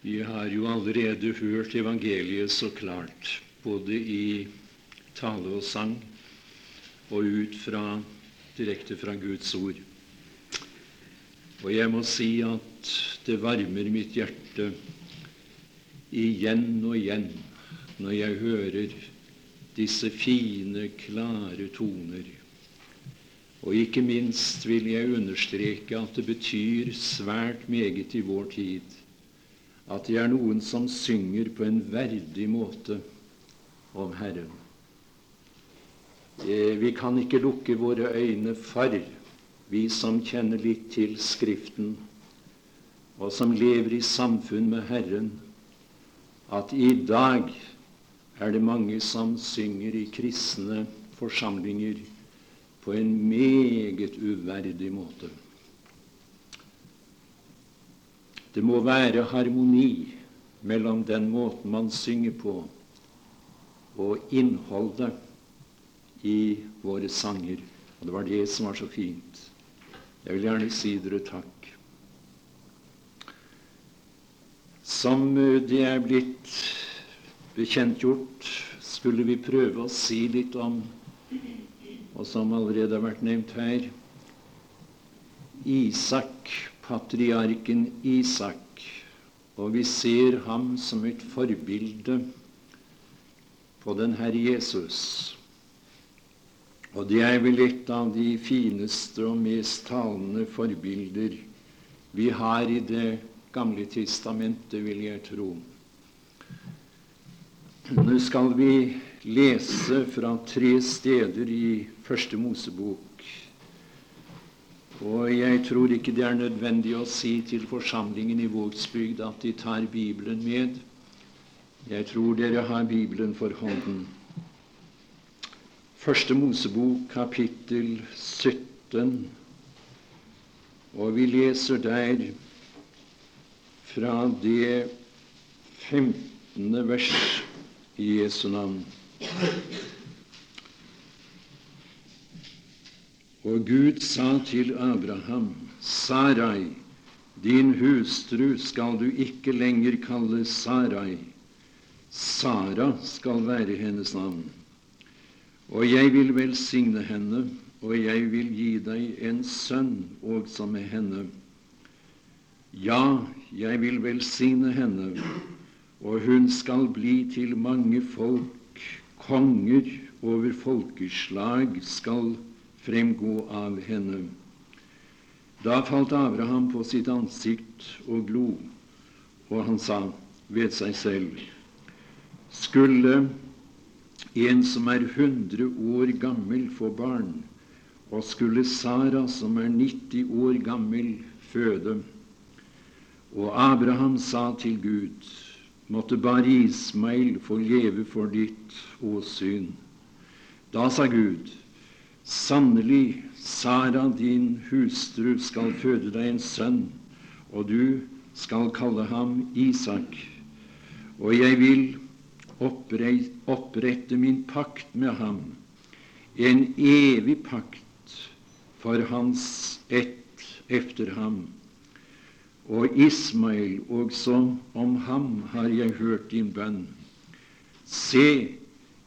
Vi har jo allerede hørt evangeliet så klart, både i tale og sang og ut fra, direkte fra Guds ord. Og jeg må si at det varmer mitt hjerte igjen og igjen når jeg hører disse fine, klare toner. Og ikke minst vil jeg understreke at det betyr svært meget i vår tid at det er noen som synger på en verdig måte om Herren. Eh, vi kan ikke lukke våre øyne for, vi som kjenner litt til Skriften, og som lever i samfunn med Herren, at i dag er det mange som synger i kristne forsamlinger på en meget uverdig måte. Det må være harmoni mellom den måten man synger på, og innholdet i våre sanger. Og det var det som var så fint. Jeg vil gjerne si dere takk. Som det er blitt bekjentgjort, skulle vi prøve å si litt om, og som allerede har vært nevnt her, Isak patriarken Isak, og vi ser ham som et forbilde på den Herre Jesus. Og det er vel et av de fineste og mest talende forbilder vi har i Det gamle testamentet, vil jeg tro. Nå skal vi lese fra tre steder i Første Mosebok. Og jeg tror ikke det er nødvendig å si til forsamlingen i Vågsbygd at de tar Bibelen med. Jeg tror dere har Bibelen for hånden. Første Mosebok, kapittel 17. Og vi leser der fra det 15. vers i Jesu navn. Og Gud sa til Abraham, Sarai, din hustru skal du ikke lenger kalle Sarai. Sara skal være hennes navn. Og jeg vil velsigne henne, og jeg vil gi deg en sønn også med henne. Ja, jeg vil velsigne henne, og hun skal bli til mange folk. Konger over folkeslag skal fremgå av henne. Da falt Abraham på sitt ansikt og glo, og han sa ved seg selv Skulle en som er hundre år gammel, få barn, og skulle Sara, som er 90 år gammel, føde? Og Abraham sa til Gud, måtte bare Ismail få leve for ditt åsyn. Da sa Gud, Sannelig, Sara, din hustru, skal føde deg en sønn, og du skal kalle ham Isak. Og jeg vil opprette min pakt med ham, en evig pakt for hans ett efter ham. Og Ismail, også om ham har jeg hørt din bønn. Se,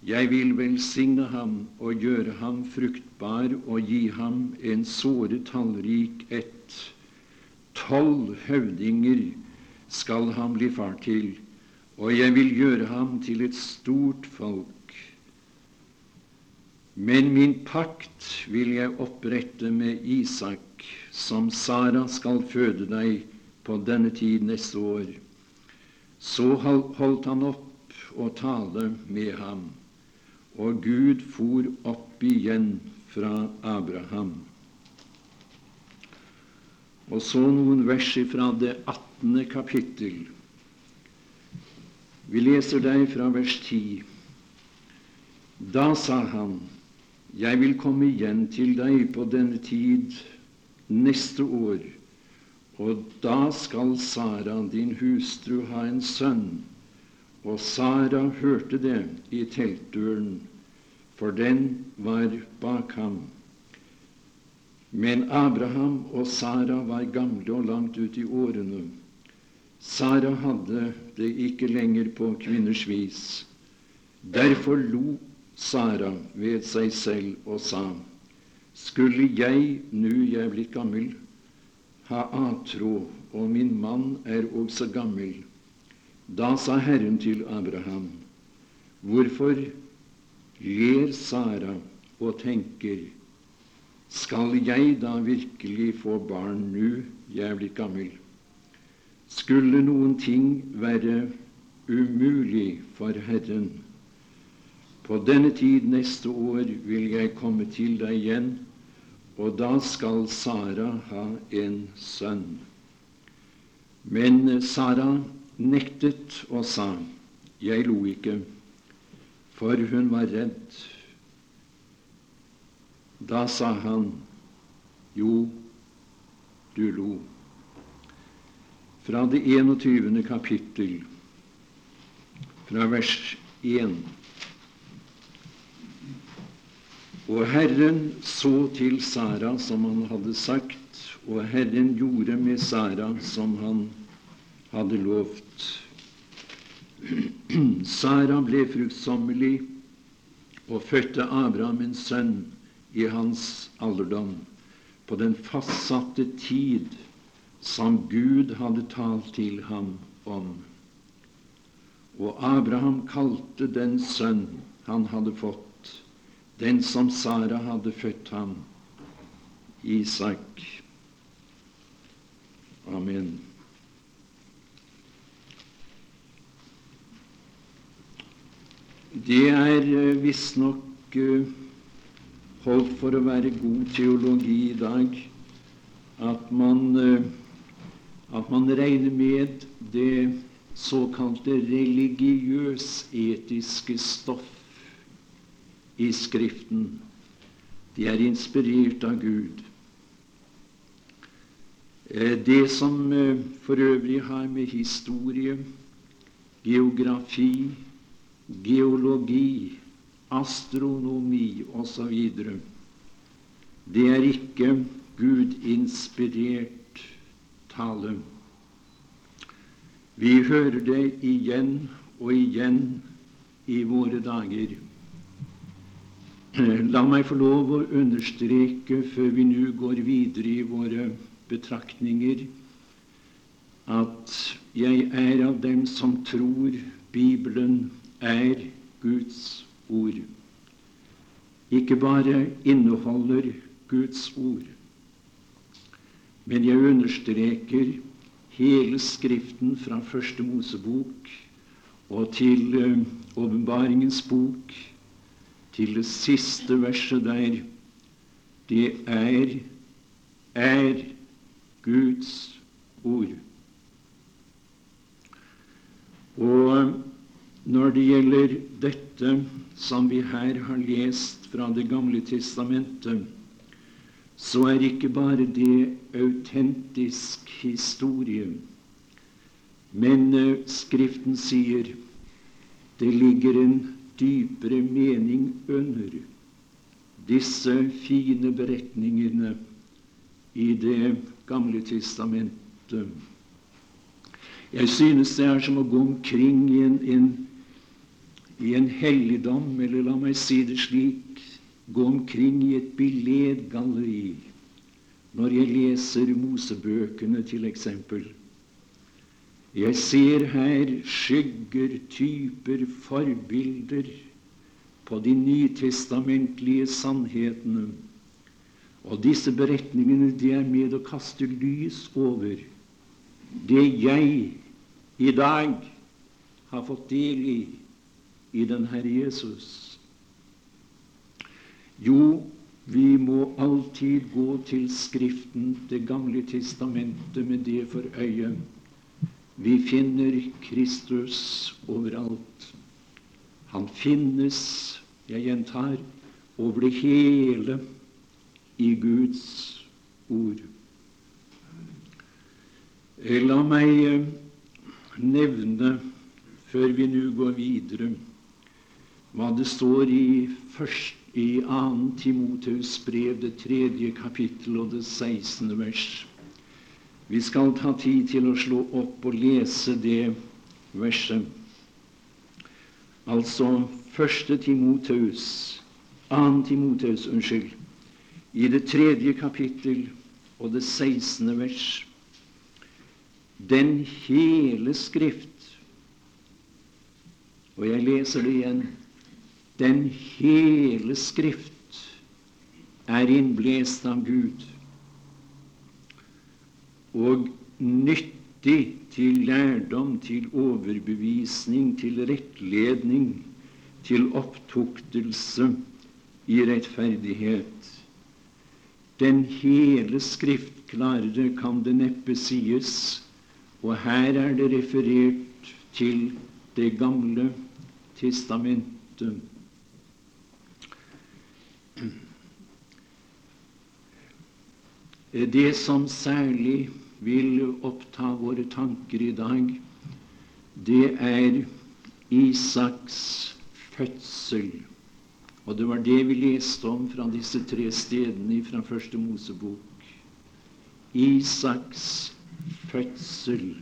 jeg vil velsigne ham og gjøre ham fruktbar og gi ham en såre tallrik ett. Tolv høvdinger skal han bli far til, og jeg vil gjøre ham til et stort folk. Men min pakt vil jeg opprette med Isak, som Sara skal føde deg på denne tid neste år. Så holdt han opp å tale med ham. Og Gud for opp igjen fra Abraham. Og så noen vers fra det 18. kapittel. Vi leser deg fra vers 10. Da sa han, Jeg vil komme igjen til deg på denne tid neste år, og da skal Sara, din hustru, ha en sønn og Sara hørte det i teltdøren, for den var bak ham. Men Abraham og Sara var gamle og langt ut i årene. Sara hadde det ikke lenger på kvinners vis. Derfor lo Sara ved seg selv og sa:" Skulle jeg, nu jeg er blitt gammel, ha atro, og min mann er også gammel, da sa Herren til Abraham:" Hvorfor ler Sara og tenker:" Skal jeg da virkelig få barn nu jeg er blitt gammel? Skulle noen ting være umulig for Herren, på denne tid neste år vil jeg komme til deg igjen, og da skal Sara ha en sønn. Men Sara nektet og sa, jeg lo ikke, for hun var redd. Da sa han, jo, du lo fra det 21. kapittel, fra vers 1. Og Herren så til Sara som han hadde sagt, og Herren gjorde med Sara som han hadde lovt. Sara ble fruktsommelig og fødte Abraham en sønn i hans alderdom, på den fastsatte tid som Gud hadde talt til ham om. Og Abraham kalte den sønn han hadde fått, den som Sara hadde født ham, Isak. Amen. Det er eh, visstnok eh, holdt for å være god teologi i dag at man eh, at man regner med det såkalte religiøs-etiske stoff i Skriften. De er inspirert av Gud. Det som for øvrig har med historie, geografi, geologi, astronomi osv. Det er ikke Gud-inspirert tale. Vi hører det igjen og igjen i våre dager. La meg få lov å understreke, før vi nå går videre i våre betraktninger, at jeg er av dem som tror Bibelen er Guds ord. Ikke bare inneholder Guds ord, men jeg understreker hele Skriften fra Første Mosebok og til uh, Åpenbaringens bok, til det siste verset der. Det er er Guds ord. Og når det gjelder dette som vi her har lest fra Det gamle testamentet, så er ikke bare det autentisk historie. Men uh, Skriften sier det ligger en dypere mening under disse fine beretningene i Det gamle testamentet. Jeg synes det er som å gå omkring i en, en, i en helligdom, eller la meg si det slik gå omkring i et billedgalleri når jeg leser Mosebøkene, til eksempel. Jeg ser her skygger, typer, forbilder på de nytestamentlige sannhetene. Og disse beretningene de er med å kaste lys over det jeg i dag har fått del i i den Herre Jesus. Jo, vi må alltid gå til Skriften, Det gamle testamentet, med det for øye. Vi finner Kristus overalt. Han finnes, jeg gjentar, over det hele i Guds ord. La meg nevne, før vi nå går videre, hva det står i først, i 2. Timoteus brev, det tredje kapittel og det 16. vers. Vi skal ta tid til å slå opp og lese det verset. Altså 1. Timoteus, 2. Timoteus, unnskyld, i det tredje kapittel og det 16. vers. Den hele Skrift Og jeg leser det igjen. Den hele Skrift er innblest av Gud og nyttig til lærdom, til overbevisning, til rettledning, til opptuktelse i rettferdighet. Den hele Skrift klarere kan det neppe sies, og her er det referert til Det gamle testamentet. Det som særlig vil oppta våre tanker i dag, det er Isaks fødsel. Og det var det vi leste om fra disse tre stedene fra Første Mosebok. Isaks fødsel.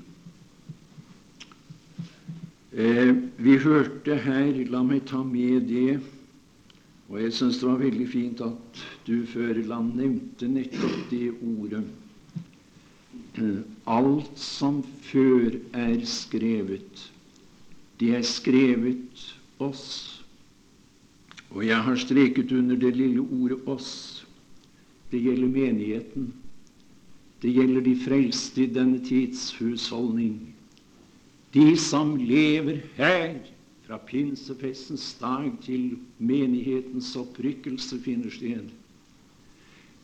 Eh, vi hørte her La meg ta med det. Og jeg syns det var veldig fint at du, Føreland, nevnte nettopp det ordet. Alt som før er skrevet, det er skrevet oss. Og jeg har streket under det lille ordet 'oss'. Det gjelder menigheten. Det gjelder de frelste i denne tids husholdning. De som lever her fra pinsefestens dag til menighetens opprykkelse finner sted.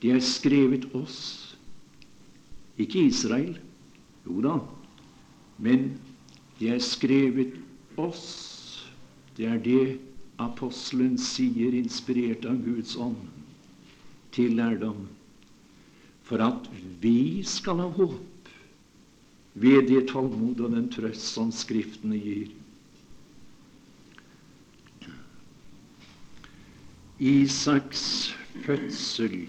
Det er skrevet oss. Ikke Israel. Jo da. Men det er skrevet oss. Det er det apostelen sier, inspirert av Guds ånd, til lærdom. For at vi skal ha håp ved det tålmod og den trøst som Skriftene gir. Isaks fødsel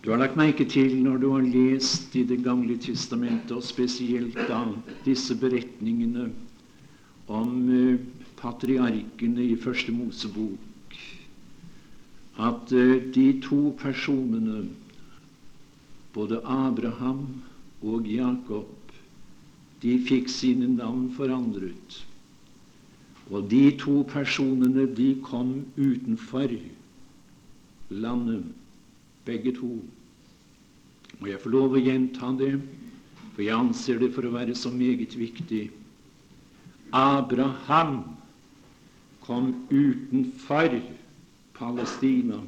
du har lagt merke til når du har lest i Det gamle testamentet, og spesielt da disse beretningene om uh, patriarkene i Første Mosebok, at uh, de to personene, både Abraham og Jakob, de fikk sine navn forandret. Og de to personene, de kom utenfor landet begge to. Og jeg får lov å gjenta det, for jeg anser det for å være så meget viktig. Abraham kom utenfor Palestina,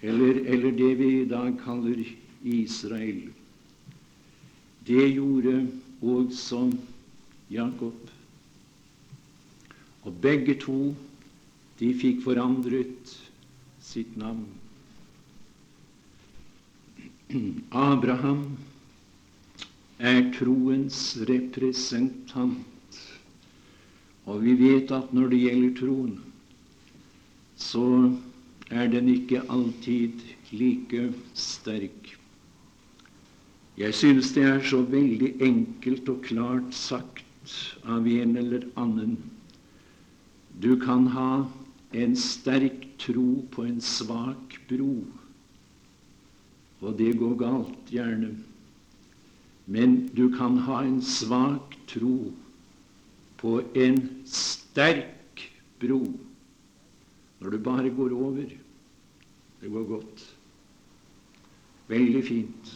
eller, eller det vi i dag kaller Israel. Det gjorde også Jakob. Og begge to de fikk forandret sitt navn. Abraham er troens representant. Og vi vet at når det gjelder troen, så er den ikke alltid like sterk. Jeg synes det er så veldig enkelt og klart sagt av en eller annen. Du kan ha en sterk tro på en svak bro. Og det går galt, gjerne. Men du kan ha en svak tro på en sterk bro når du bare går over. Det går godt. Veldig fint.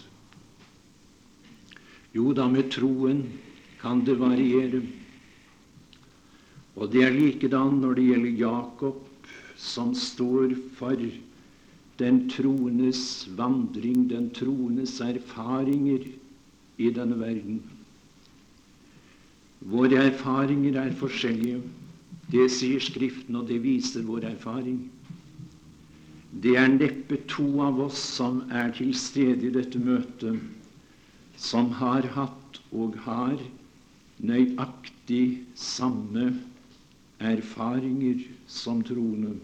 Jo da, med troen kan det variere. Og det er likedan når det gjelder Jakob, som står for den troendes vandring, den troendes erfaringer i denne verden. Våre erfaringer er forskjellige. Det sier Skriften, og det viser vår erfaring. Det er neppe to av oss som er til stede i dette møtet, som har hatt og har nøyaktig samme erfaringer som troende.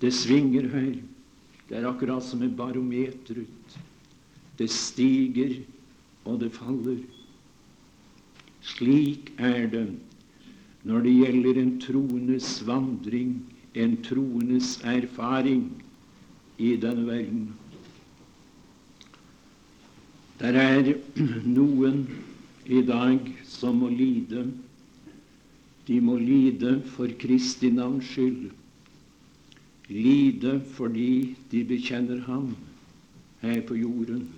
Det svinger her. Det er akkurat som et barometeret. Det stiger, og det faller. Slik er det når det gjelder en troendes vandring, en troendes erfaring i denne verden. Der er noen i dag som må lide. De må lide for Kristi navns skyld. Lide fordi de bekjenner Ham her på jorden.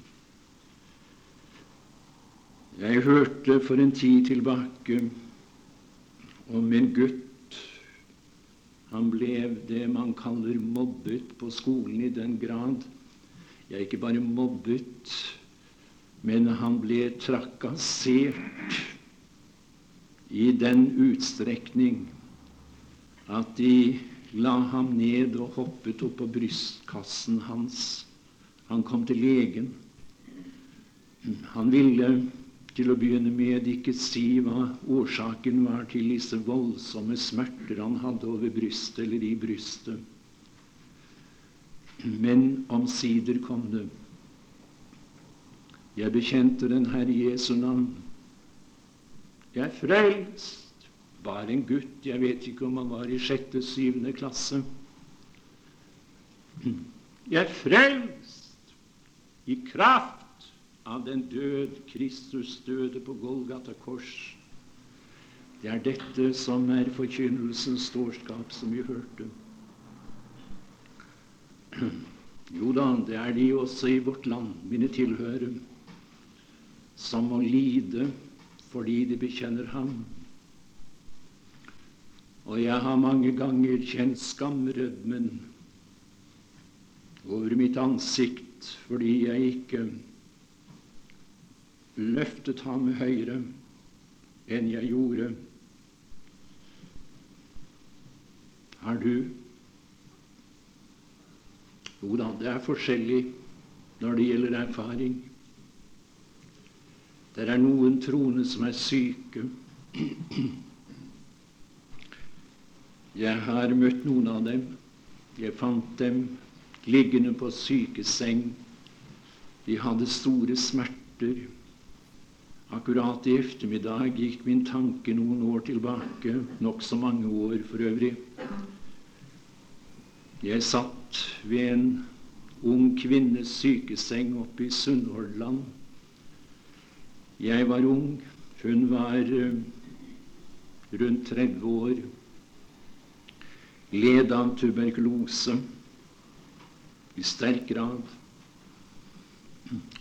Jeg hørte for en tid tilbake om en gutt. Han ble det man kaller mobbet på skolen i den grad Ja, ikke bare mobbet, men han ble trakassert i den utstrekning at de la ham ned og hoppet opp på brystkassen hans. Han kom til legen. Han ville til å begynne med ikke si hva årsaken var til disse voldsomme smerter han hadde over brystet eller i brystet. Men omsider kom det. Jeg bekjente den Herre Jesu navn. Jeg er frelst. Var en gutt. Jeg vet ikke om han var i sjette, syvende klasse. Jeg er frelst i kraft av den død Kristus døde på Golgata kors. Det er dette som er forkynnelsens dårskap, som vi hørte. Jo da, det er de også i vårt land, mine tilhørere, som må lide fordi de bekjenner Ham. Og jeg har mange ganger kjent skamrødmen over mitt ansikt fordi jeg ikke løftet ham høyere enn jeg gjorde. Har du? Jo da, det er forskjellig når det gjelder erfaring. Det er noen troende som er syke. Jeg har møtt noen av dem. Jeg fant dem liggende på sykeseng. De hadde store smerter. Akkurat i eftermiddag gikk min tanke noen år tilbake, nokså mange år for øvrig. Jeg satt ved en ung kvinnes sykeseng oppe i Sunnhordland. Jeg var ung, hun var uh, rundt 30 år, led av tuberkulose i sterk grad.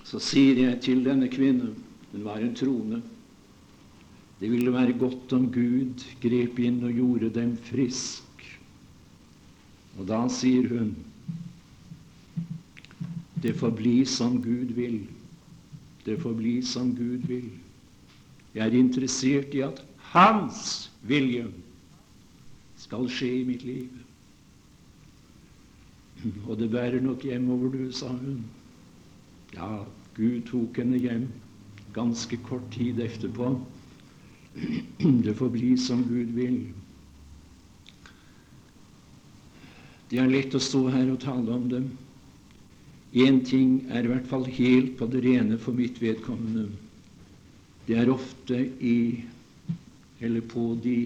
Så sier jeg til denne kvinnen hun var en trone. Det ville være godt om Gud grep inn og gjorde dem frisk. Og da sier hun det får bli som Gud vil. Det får bli som Gud vil. Jeg er interessert i at Hans vilje skal skje i mitt liv. Og det bærer nok hjemover, du, sa hun. Ja, Gud tok henne hjem ganske kort tid etterpå. Det får bli som Gud vil. Det er lett å stå her og tale om det. Én ting er i hvert fall helt på det rene for mitt vedkommende. Det er ofte i eller på de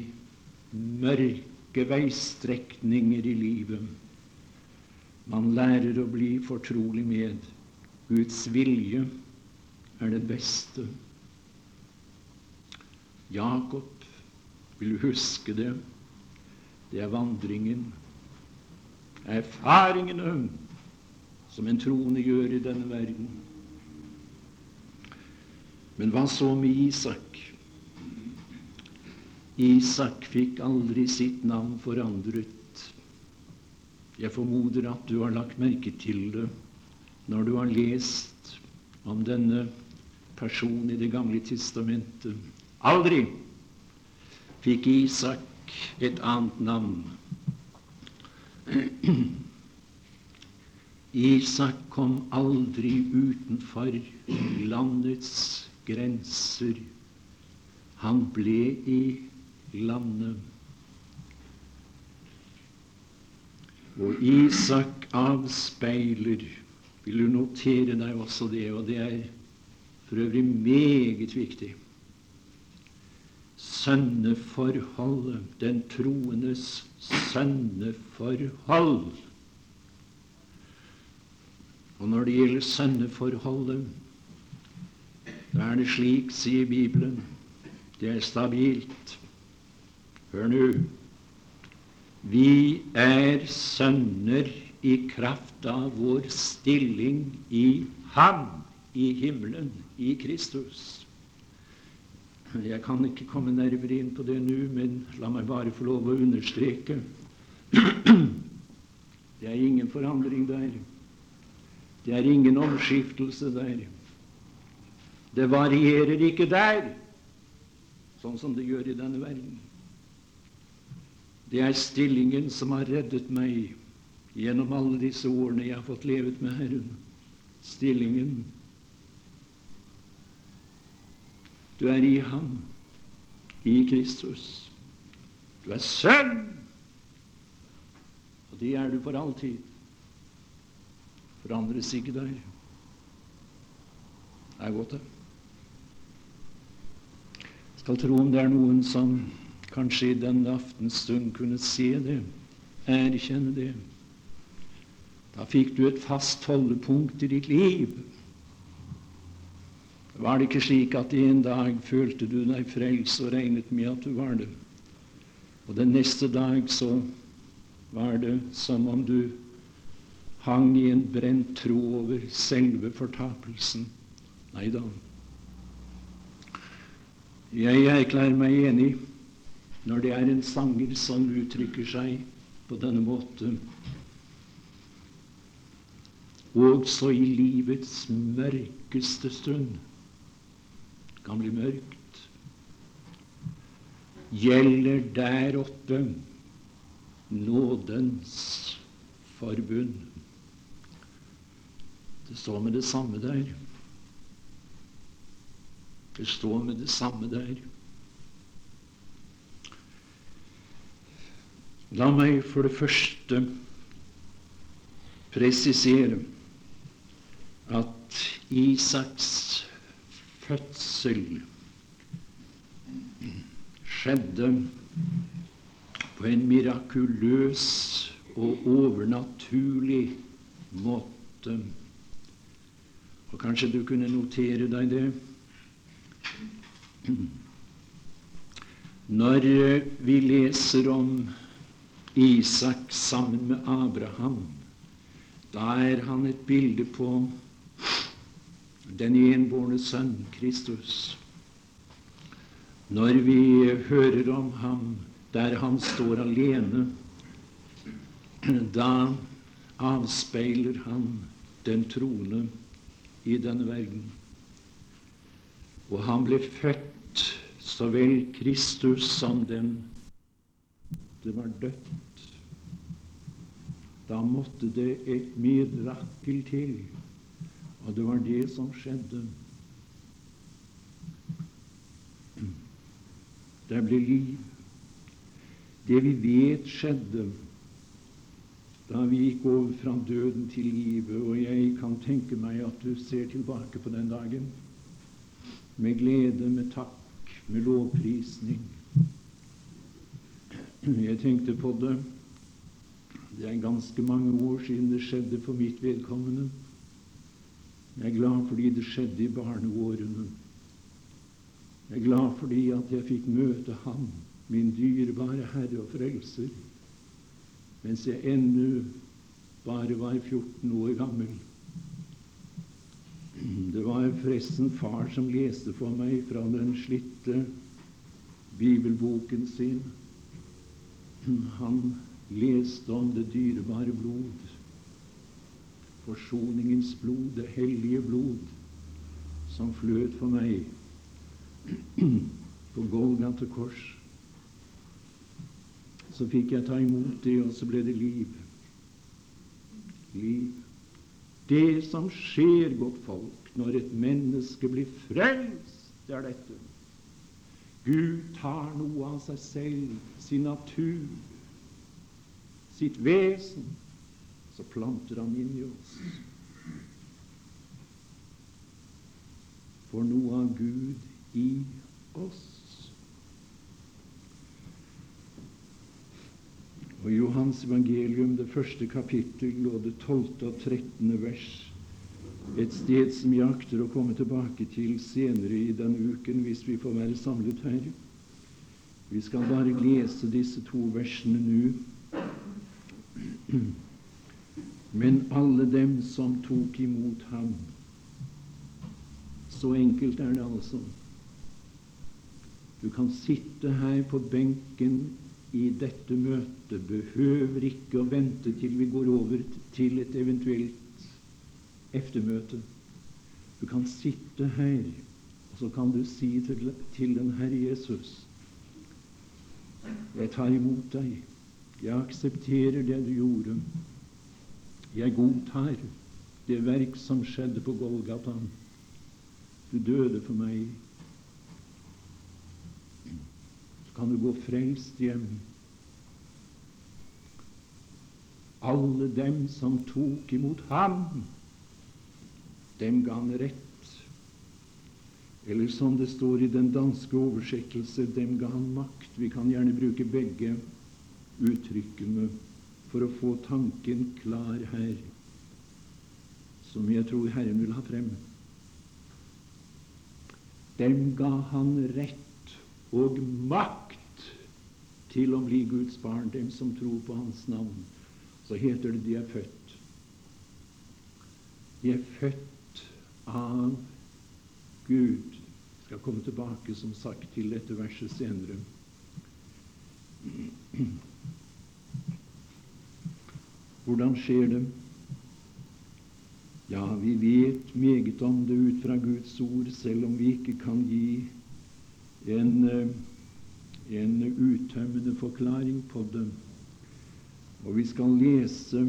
mørke veistrekninger i livet man lærer å bli fortrolig med Guds vilje er det beste. Jakob vil huske det. Det er vandringen, erfaringene, som en troende gjør i denne verden. Men hva så med Isak? Isak fikk aldri sitt navn forandret. Jeg formoder at du har lagt merke til det når du har lest om denne personen i Det gamle testamentet. Aldri fikk Isak et annet navn. Isak kom aldri utenfor landets grenser. Han ble i landet. Og Isak avspeiler Vil du notere deg også det, og det er for øvrig meget viktig. Sønneforholdet, den troendes sønneforhold. Og når det gjelder sønneforholdet, da er det slik, sier Bibelen, det er stabilt. Hør nå. Vi er sønner i kraft av vår stilling i Ham, i himmelen, i Kristus. Jeg kan ikke komme nærmere inn på det nå, men la meg bare få lov å understreke det er ingen forandring der. Det er ingen omskiftelse der. Det varierer ikke der, sånn som det gjør i denne verden. Det er stillingen som har reddet meg gjennom alle disse årene jeg har fått levet med Herren. Stillingen. Du er i Ham, i Kristus. Du er sønn, og det er du for alltid. Forandres ikke der. Det er godt, det. Skal tro om det er noen som kanskje i denne aftensstund kunne se det, erkjenne det. Da fikk du et fast holdepunkt i ditt liv. Var det ikke slik at en dag følte du deg frelst og regnet med at du var det? Og den neste dag så var det som om du hang i en brent tro over selve fortapelsen. Nei da. Jeg erklærer meg enig når det er en sanger som uttrykker seg på denne måten. Også i livets mørkeste stund kan bli mørkt gjelder der oppe nådens forbund. Det står med det samme der. Det står med det samme der. La meg for det første presisere at Isaks fødsel skjedde på en mirakuløs og overnaturlig måte. Og kanskje du kunne notere deg det? Når vi leser om Isak sammen med Abraham, da er han et bilde på den enbårne sønn Kristus. Når vi hører om ham der han står alene, da avspeiler han den troende i denne verden. Og han ble født så vel Kristus som den det var dødt. Da måtte det et mirakel til, og det var det som skjedde. Det ble liv. Det vi vet skjedde da vi gikk over fra døden til livet, og jeg tenke meg at du ser tilbake på den dagen med glede, med takk, med lovprisning. Jeg tenkte på det. Det er ganske mange år siden det skjedde for mitt vedkommende. Jeg er glad fordi det skjedde i barneårene. Jeg er glad fordi at jeg fikk møte Ham, min dyrebare Herre og Frelser, mens jeg ennå bare var 14 år gammel. Det var forresten far som leste for meg fra den slitte bibelboken sin. Han leste om det dyrebare blod, forsoningens blod, det hellige blod, som fløt for meg på Golgata kors. Så fikk jeg ta imot det, og så ble det liv. Liv. Det som skjer, godt folk, når et menneske blir frelst, det er dette. Gud tar noe av seg selv, sin natur, sitt vesen, så planter han inn i oss. For noe av Gud i oss. Og I Johans evangelium, det første kapittel og det tolvte og trettende vers, et sted som vi akter å komme tilbake til senere i denne uken hvis vi får være samlet her. Vi skal bare lese disse to versene nå. Men alle dem som tok imot ham Så enkelt er det altså. Du kan sitte her på benken i dette møtet, behøver ikke å vente til vi går over til et eventuelt eftermøte. Du kan sitte her, og så kan du si til, til den Herre Jesus Jeg tar imot deg. Jeg aksepterer det du gjorde. Jeg godtar det verk som skjedde på Golgata. Du døde for meg. Så kan du gå frelst hjem. Alle dem som tok imot ham, dem ga han rett. Eller som det står i den danske oversettelse, dem ga han makt. Vi kan gjerne bruke begge uttrykkene for å få tanken klar her, som jeg tror Herren vil ha frem. Dem ga han rett og makt til å bli Guds barn, dem som tror på Hans navn. Så heter det de er født. De er født av Gud. Jeg skal komme tilbake, som sagt, til dette verset senere. Hvordan skjer det? Ja, vi vet meget om det ut fra Guds ord, selv om vi ikke kan gi en, eh, en uttømmende forklaring på det. Og vi skal lese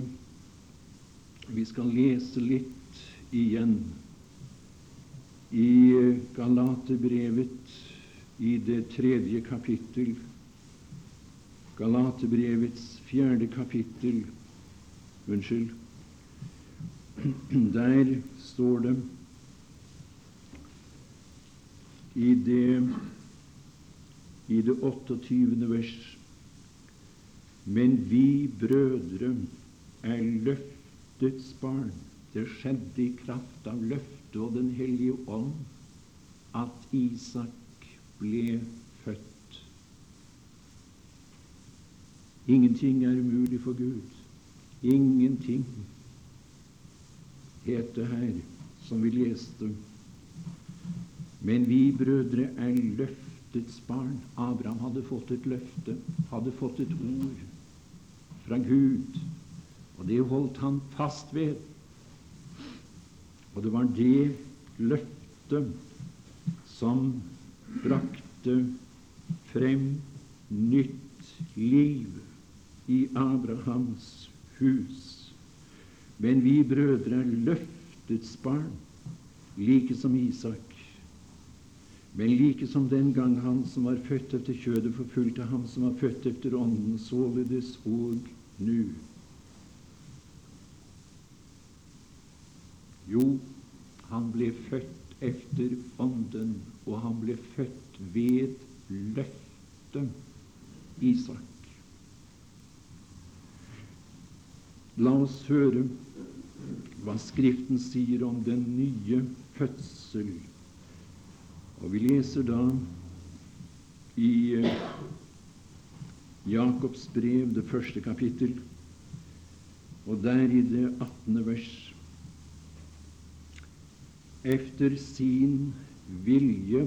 vi skal lese litt igjen i Galaterbrevet i det tredje kapittel. Galaterbrevets fjerde kapittel Unnskyld. Der står det i det, i det 28. vers Men vi brødre er løftets barn. Det skjedde i kraft av løftet og Den hellige ånd at Isak ble født. Ingenting er umulig for Gud. Ingenting het det her, som vi leste. Men vi brødre er løftets barn. Abraham hadde fått et løfte, hadde fått et ord fra Gud, og det holdt han fast ved. Og det var det løftet som brakte frem nytt liv i Abrahams hus. Men vi brødre er løftets barn, like som Isak. Men like som den gang han som var født etter kjødet, forfulgte ham som var født etter ånden, således og nu. Jo, han ble født efter ånden, og han ble født ved løftet Isak. La oss høre hva Skriften sier om den nye fødsel. Og vi leser da i eh, Jakobs brev, det første kapittel, og der i det 18. vers Efter sin vilje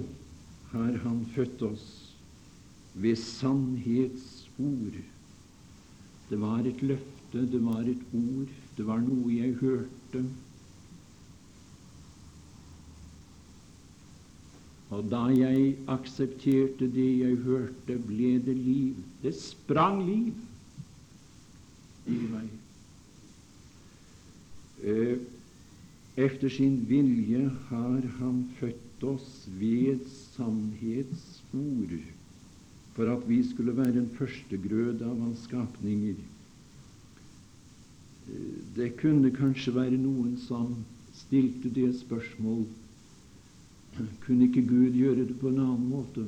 har Han født oss ved sannhetsord. Det var et løfte det var et ord, det var noe jeg hørte. Og da jeg aksepterte det jeg hørte, ble det liv. Det sprang liv i meg. Eh, efter sin vilje har Han født oss ved sannhetsord, for at vi skulle være en førstegrøde av Hans skapninger. Det kunne kanskje være noen som stilte det spørsmål Kunne ikke Gud gjøre det på en annen måte?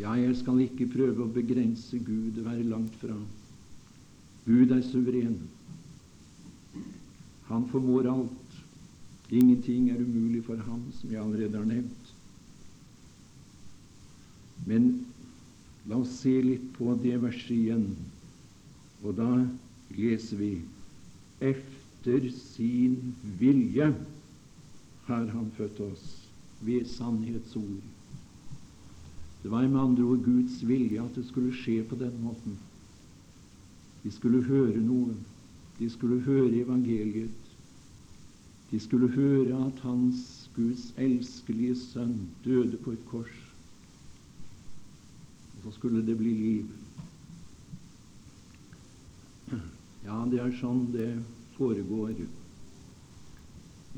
Ja, jeg skal ikke prøve å begrense Gud, og være langt fra. Gud er suveren. Han formår alt. Ingenting er umulig for ham, som jeg allerede har nevnt. Men la oss se litt på det verset igjen. Og da leser vi efter sin vilje har han født oss ved sannhetsord. Det var med andre ord Guds vilje at det skulle skje på den måten. De skulle høre noe. De skulle høre evangeliet. De skulle høre at Hans Guds elskelige sønn døde på et kors. Og så skulle det bli liv. Ja, det er sånn det foregår.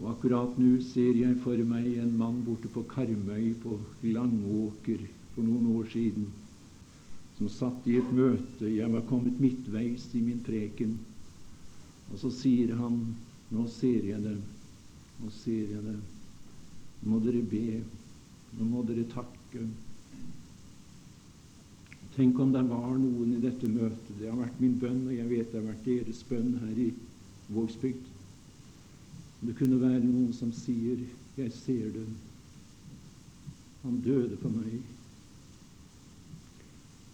Og akkurat nå ser jeg for meg en mann borte på Karmøy, på Langåker, for noen år siden, som satt i et møte. Jeg var kommet midtveis i min preken. Og så sier han Nå ser jeg det. Nå ser jeg det. Nå må dere be. Nå må dere takke. Tenk om det var noen i dette møtet. Det har vært min bønn, og jeg vet det har vært deres bønn her i Vågsbygd. Det kunne være noen som sier 'Jeg ser det. Han døde for meg'.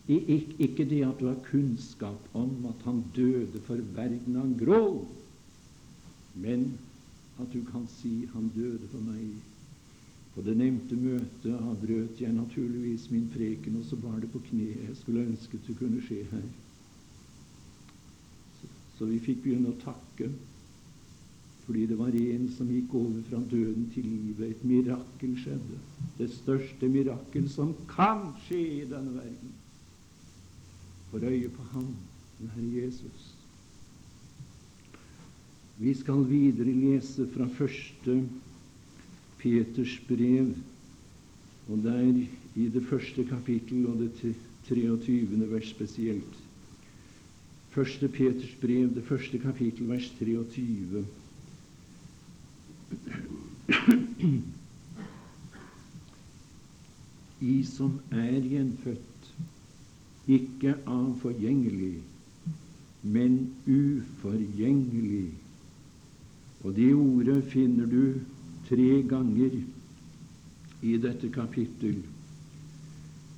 Ikke det at du har kunnskap om at han døde for verden han grov, men at du kan si 'han døde for meg'. På det nevnte møtet avbrøt jeg naturligvis min preken, og så var det på kne. Jeg skulle ønske det kunne skje her. Så, vi fikk begynne å takke fordi det var en som gikk over fra døden til livet. Et mirakel skjedde. Det største mirakel som kan skje i denne verden. For øye på ham, den Herre Jesus. Vi skal videre lese fra første Peters brev, og der i det første kapittel og det 23. vers spesielt. Første Peters brev, det første kapittel, vers 23. I som er gjenfødt, ikke av forgjengelig, men uforgjengelig. Og det ordet finner du tre ganger i dette kapittel.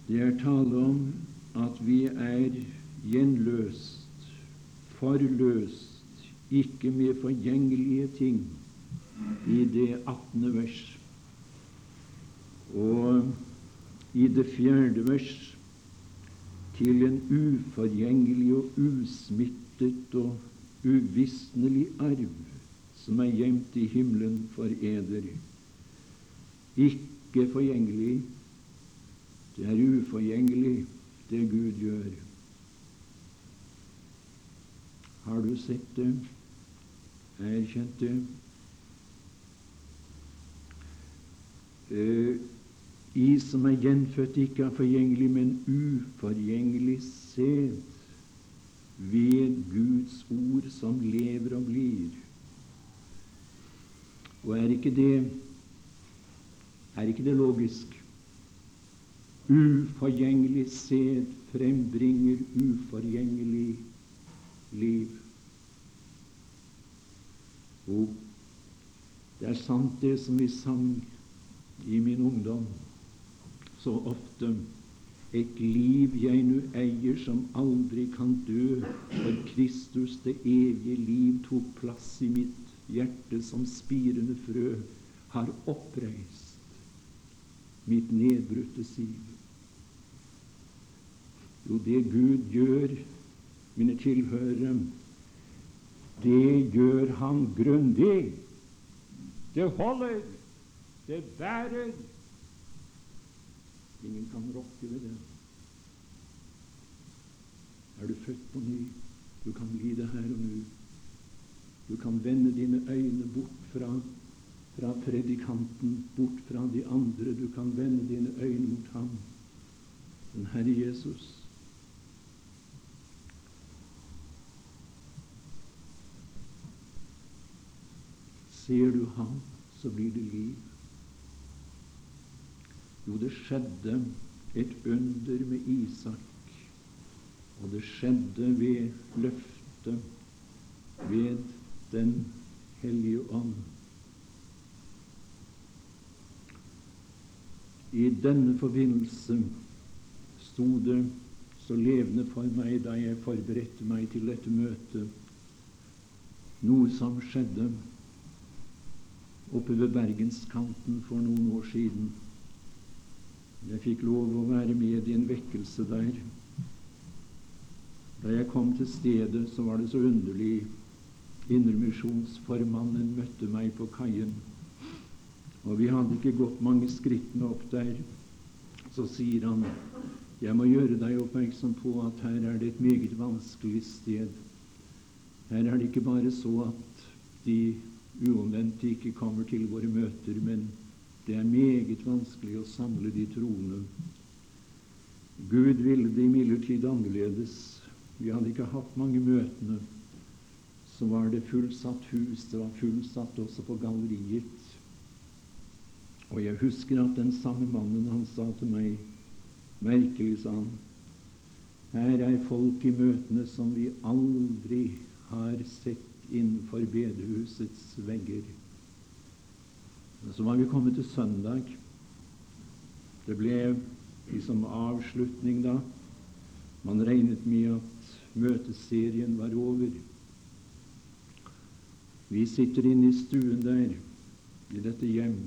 Det er tale om at vi er gjenløst, forløst, ikke med forgjengelige ting i det 18. vers. Og i det fjerde vers til en uforgjengelig og usmittet og uvisnelig arv som er gjemt i himmelen for eder. Ikke forgjengelig. Det er uforgjengelig, det Gud gjør. Har du sett det? Erkjent det? Uh, I som er gjenfødt, ikke er forgjengelig, men uforgjengelig sæd ved Guds ord som lever og blir. Og er ikke det er ikke det logisk? Uforgjengelig sæd frembringer uforgjengelig liv. Og det er sant, det som vi sang i min ungdom så ofte. Et liv jeg nu eier som aldri kan dø, for Kristus det evige liv tok plass i mitt hjerte som spirende frø, har oppreist mitt nedbrutte siv. Jo, det Gud gjør, mine tilhørere, det gjør Han grundig. Det holder. Det bærer. Ingen kan rokke ved det. Er du født på ny, du kan bli det her og nå. Du kan vende dine øyne bort fra, fra predikanten, bort fra de andre. Du kan vende dine øyne mot ham, den Herre Jesus. Ser du ham, så blir det liv. Jo, det skjedde et under med Isak, og det skjedde ved løftet, ved Den hellige ånd. I denne forbindelse sto det så levende for meg da jeg forberedte meg til dette møtet, noe som skjedde oppe ved bergenskanten for noen år siden. Jeg fikk lov å være med i en vekkelse der. Da jeg kom til stedet, så var det så underlig. Indremisjonsformannen møtte meg på kaien. Og vi hadde ikke gått mange skrittene opp der. Så sier han, 'Jeg må gjøre deg oppmerksom på at her er det et meget vanskelig sted.' Her er det ikke bare så at de uomvendte ikke kommer til våre møter, men det er meget vanskelig å samle de troende. Gud ville det imidlertid annerledes. Vi hadde ikke hatt mange møtene. Så var det fullsatt hus. Det var fullsatt også på galleriet. Og jeg husker at den samme mannen, han sa til meg Merkelig, sa han. Her er folk i møtene som vi aldri har sett innenfor bedehusets vegger. Men så var vi kommet til søndag. Det ble liksom avslutning da. Man regnet med at møteserien var over. Vi sitter inne i stuen der, i dette hjem.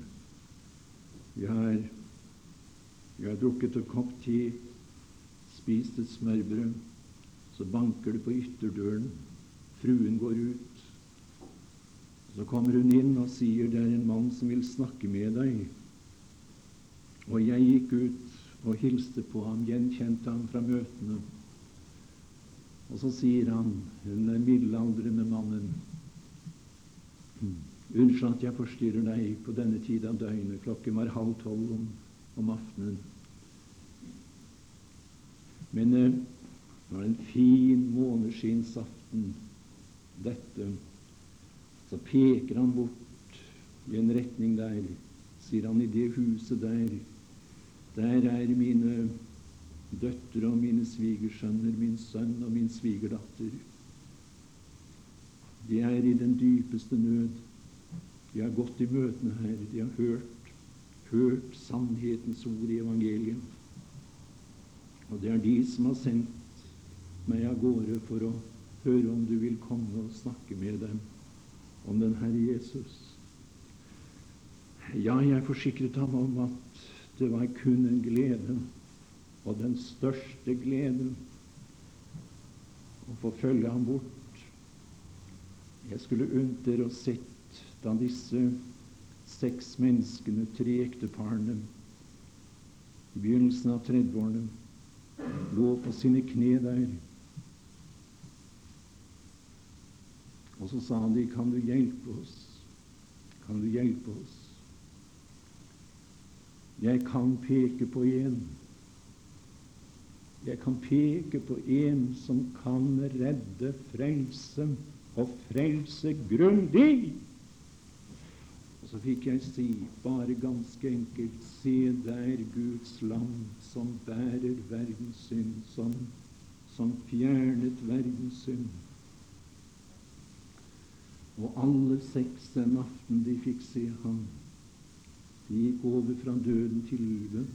Vi har, vi har drukket en kopp te, spist et smørbrød. Så banker det på ytterdøren. Fruen går ut. Så kommer hun inn og sier det er en mann som vil snakke med deg. Og jeg gikk ut og hilste på ham, gjenkjente ham fra møtene. Og så sier han, hun er middelaldrende mannen Unnskyld at jeg forstyrrer deg på denne tid av døgnet. Klokken var halv tolv om, om aftenen. Men eh, det var en fin måneskinnsaften, dette. Så peker han bort i en retning der, sier han, i det huset der. Der er mine døtre og mine svigersønner, min sønn og min svigerdatter. De er i den dypeste nød. De har gått i møtene her. De har hørt, hørt sannhetens ord i evangeliet. Og det er de som har sendt meg av gårde for å høre om du vil komme og snakke med dem om den Herre Jesus. Ja, jeg forsikret ham om at det var kun en glede, og den største gleden, å få følge ham bort. Jeg skulle unnt dere å sett da disse seks menneskene, tre ekteparene, i begynnelsen av 30-årene, lå på sine kne der. Og så sa de, 'Kan du hjelpe oss? Kan du hjelpe oss?' Jeg kan peke på en. Jeg kan peke på en som kan redde, frelse, og frelse grundig så fikk jeg si bare ganske enkelt Se der Guds lam som bærer verdens synd, som, som fjernet verdens synd. Og alle seks den aften de fikk se ham, de gikk over fra døden til livet.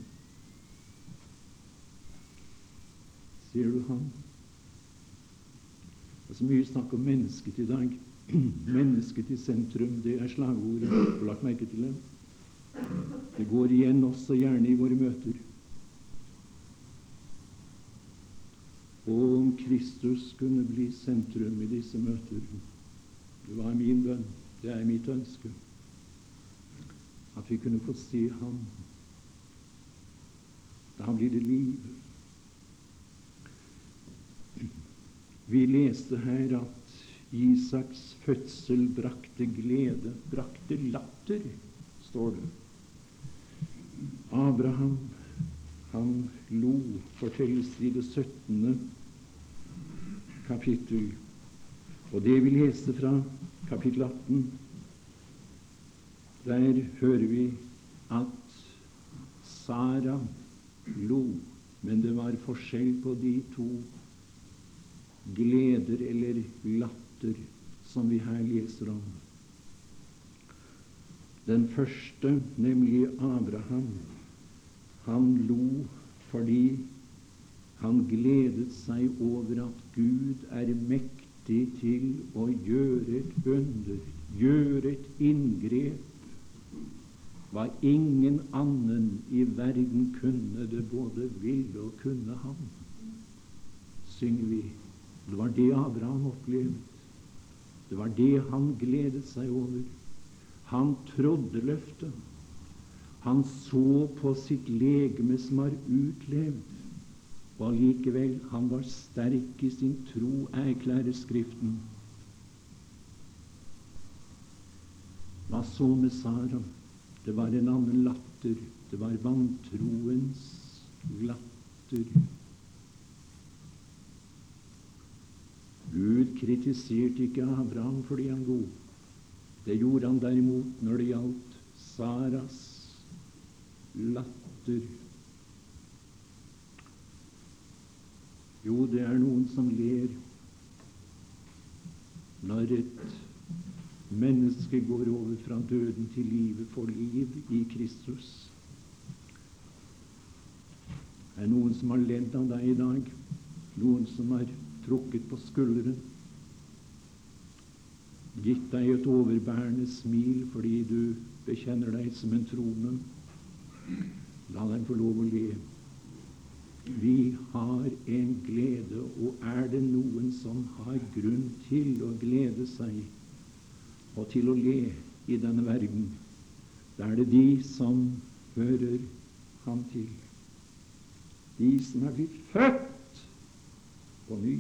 Ser du ham? Det er så mye snakk om mennesket i dag. Mennesket i sentrum, det er slagordet. Har lagt merke til det? Det går igjen også gjerne i våre møter. Og om Kristus kunne bli sentrum i disse møter Det var min bønn, det er mitt ønske, at vi kunne få se ham. Da blir det liv. Vi leste her at Isaks fødsel brakte glede, brakte latter, står det. Abraham, han lo, fortelles i det 17. kapittel. Og det vi leste fra kapittel 18, Der hører vi at Sara lo, men det var forskjell på de to gleder eller latter som vi her leser om. Den første, nemlig Abraham, han lo fordi han gledet seg over at Gud er mektig til å gjøre et under, gjøre et inngrep hva ingen annen i verden kunne det både ville og kunne han, synger vi. Det var det Abraham opplevde. Det var det han gledet seg over. Han trodde løftet. Han så på sitt legeme som var utlevd, og allikevel, han var sterk i sin tro, erklærer Skriften. Hva så med Sara? Det var en annen latter. Det var vantroens latter. Gud kritiserte ikke Abraham fordi han god. Det gjorde han derimot når det gjaldt Saras latter. Jo, det er noen som ler når et menneske går over fra døden til livet for liv i Kristus. Det er noen som har ledd av deg i dag, noen som har trukket på skulderen, gitt deg et overbærende smil fordi du bekjenner deg som en troende. La dem få lov å le. Vi har en glede, og er det noen som har grunn til å glede seg, og til å le i denne verden. Da er det de som hører ham til. De som er blitt født på ny.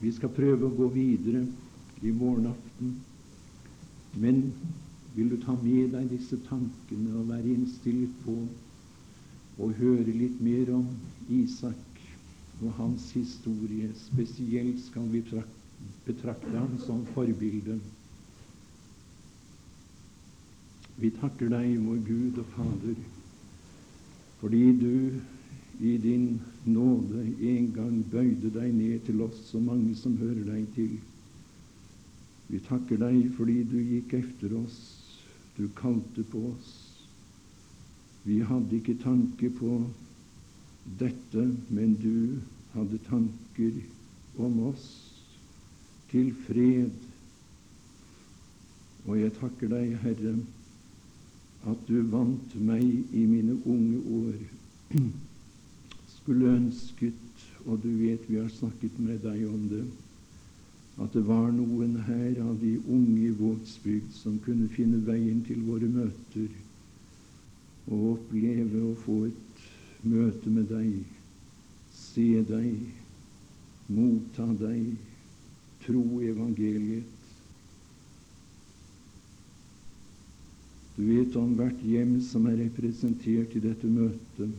Vi skal prøve å gå videre i morgenaften, men vil du ta med deg disse tankene og være innstilt på å høre litt mer om Isak og hans historie? Spesielt skal vi betrakte ham som forbilde. Vi takker deg, vår Gud og Fader, fordi du i din nåde en gang bøyde deg ned til oss, så mange som hører deg til. Vi takker deg fordi du gikk efter oss, du kalte på oss. Vi hadde ikke tanke på dette, men du hadde tanker om oss til fred. Og jeg takker deg, Herre, at du vant meg i mine unge år. Skulle ønsket, og du vet vi har snakket med deg om det, at det var noen her av de unge i som kunne finne veien til våre møter og oppleve å få et møte med deg, se deg, motta deg, tro evangeliet. Du vet om hvert hjem som er representert i dette møtet.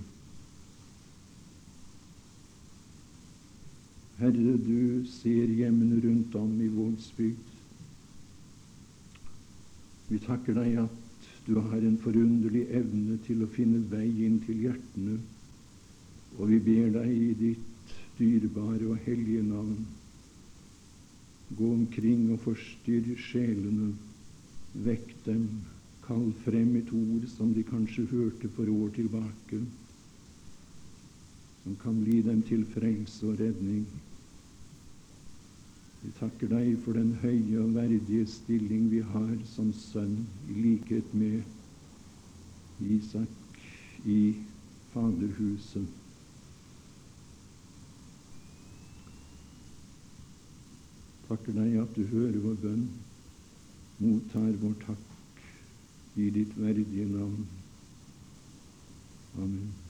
Herre, du ser hjemmene rundt om i Vågsbygd. Vi takker deg at du har en forunderlig evne til å finne vei inn til hjertene, og vi ber deg i ditt dyrebare og hellige navn Gå omkring og forstyrr sjelene. Vekk dem. Kall frem et ord som de kanskje hørte for år tilbake, som kan bli dem til frelse og redning. Vi takker deg for den høye og verdige stilling vi har som sønn, i likhet med Isak i Faderhuset. takker deg at du hører vår bønn, mottar vår takk i ditt verdige navn. Amen.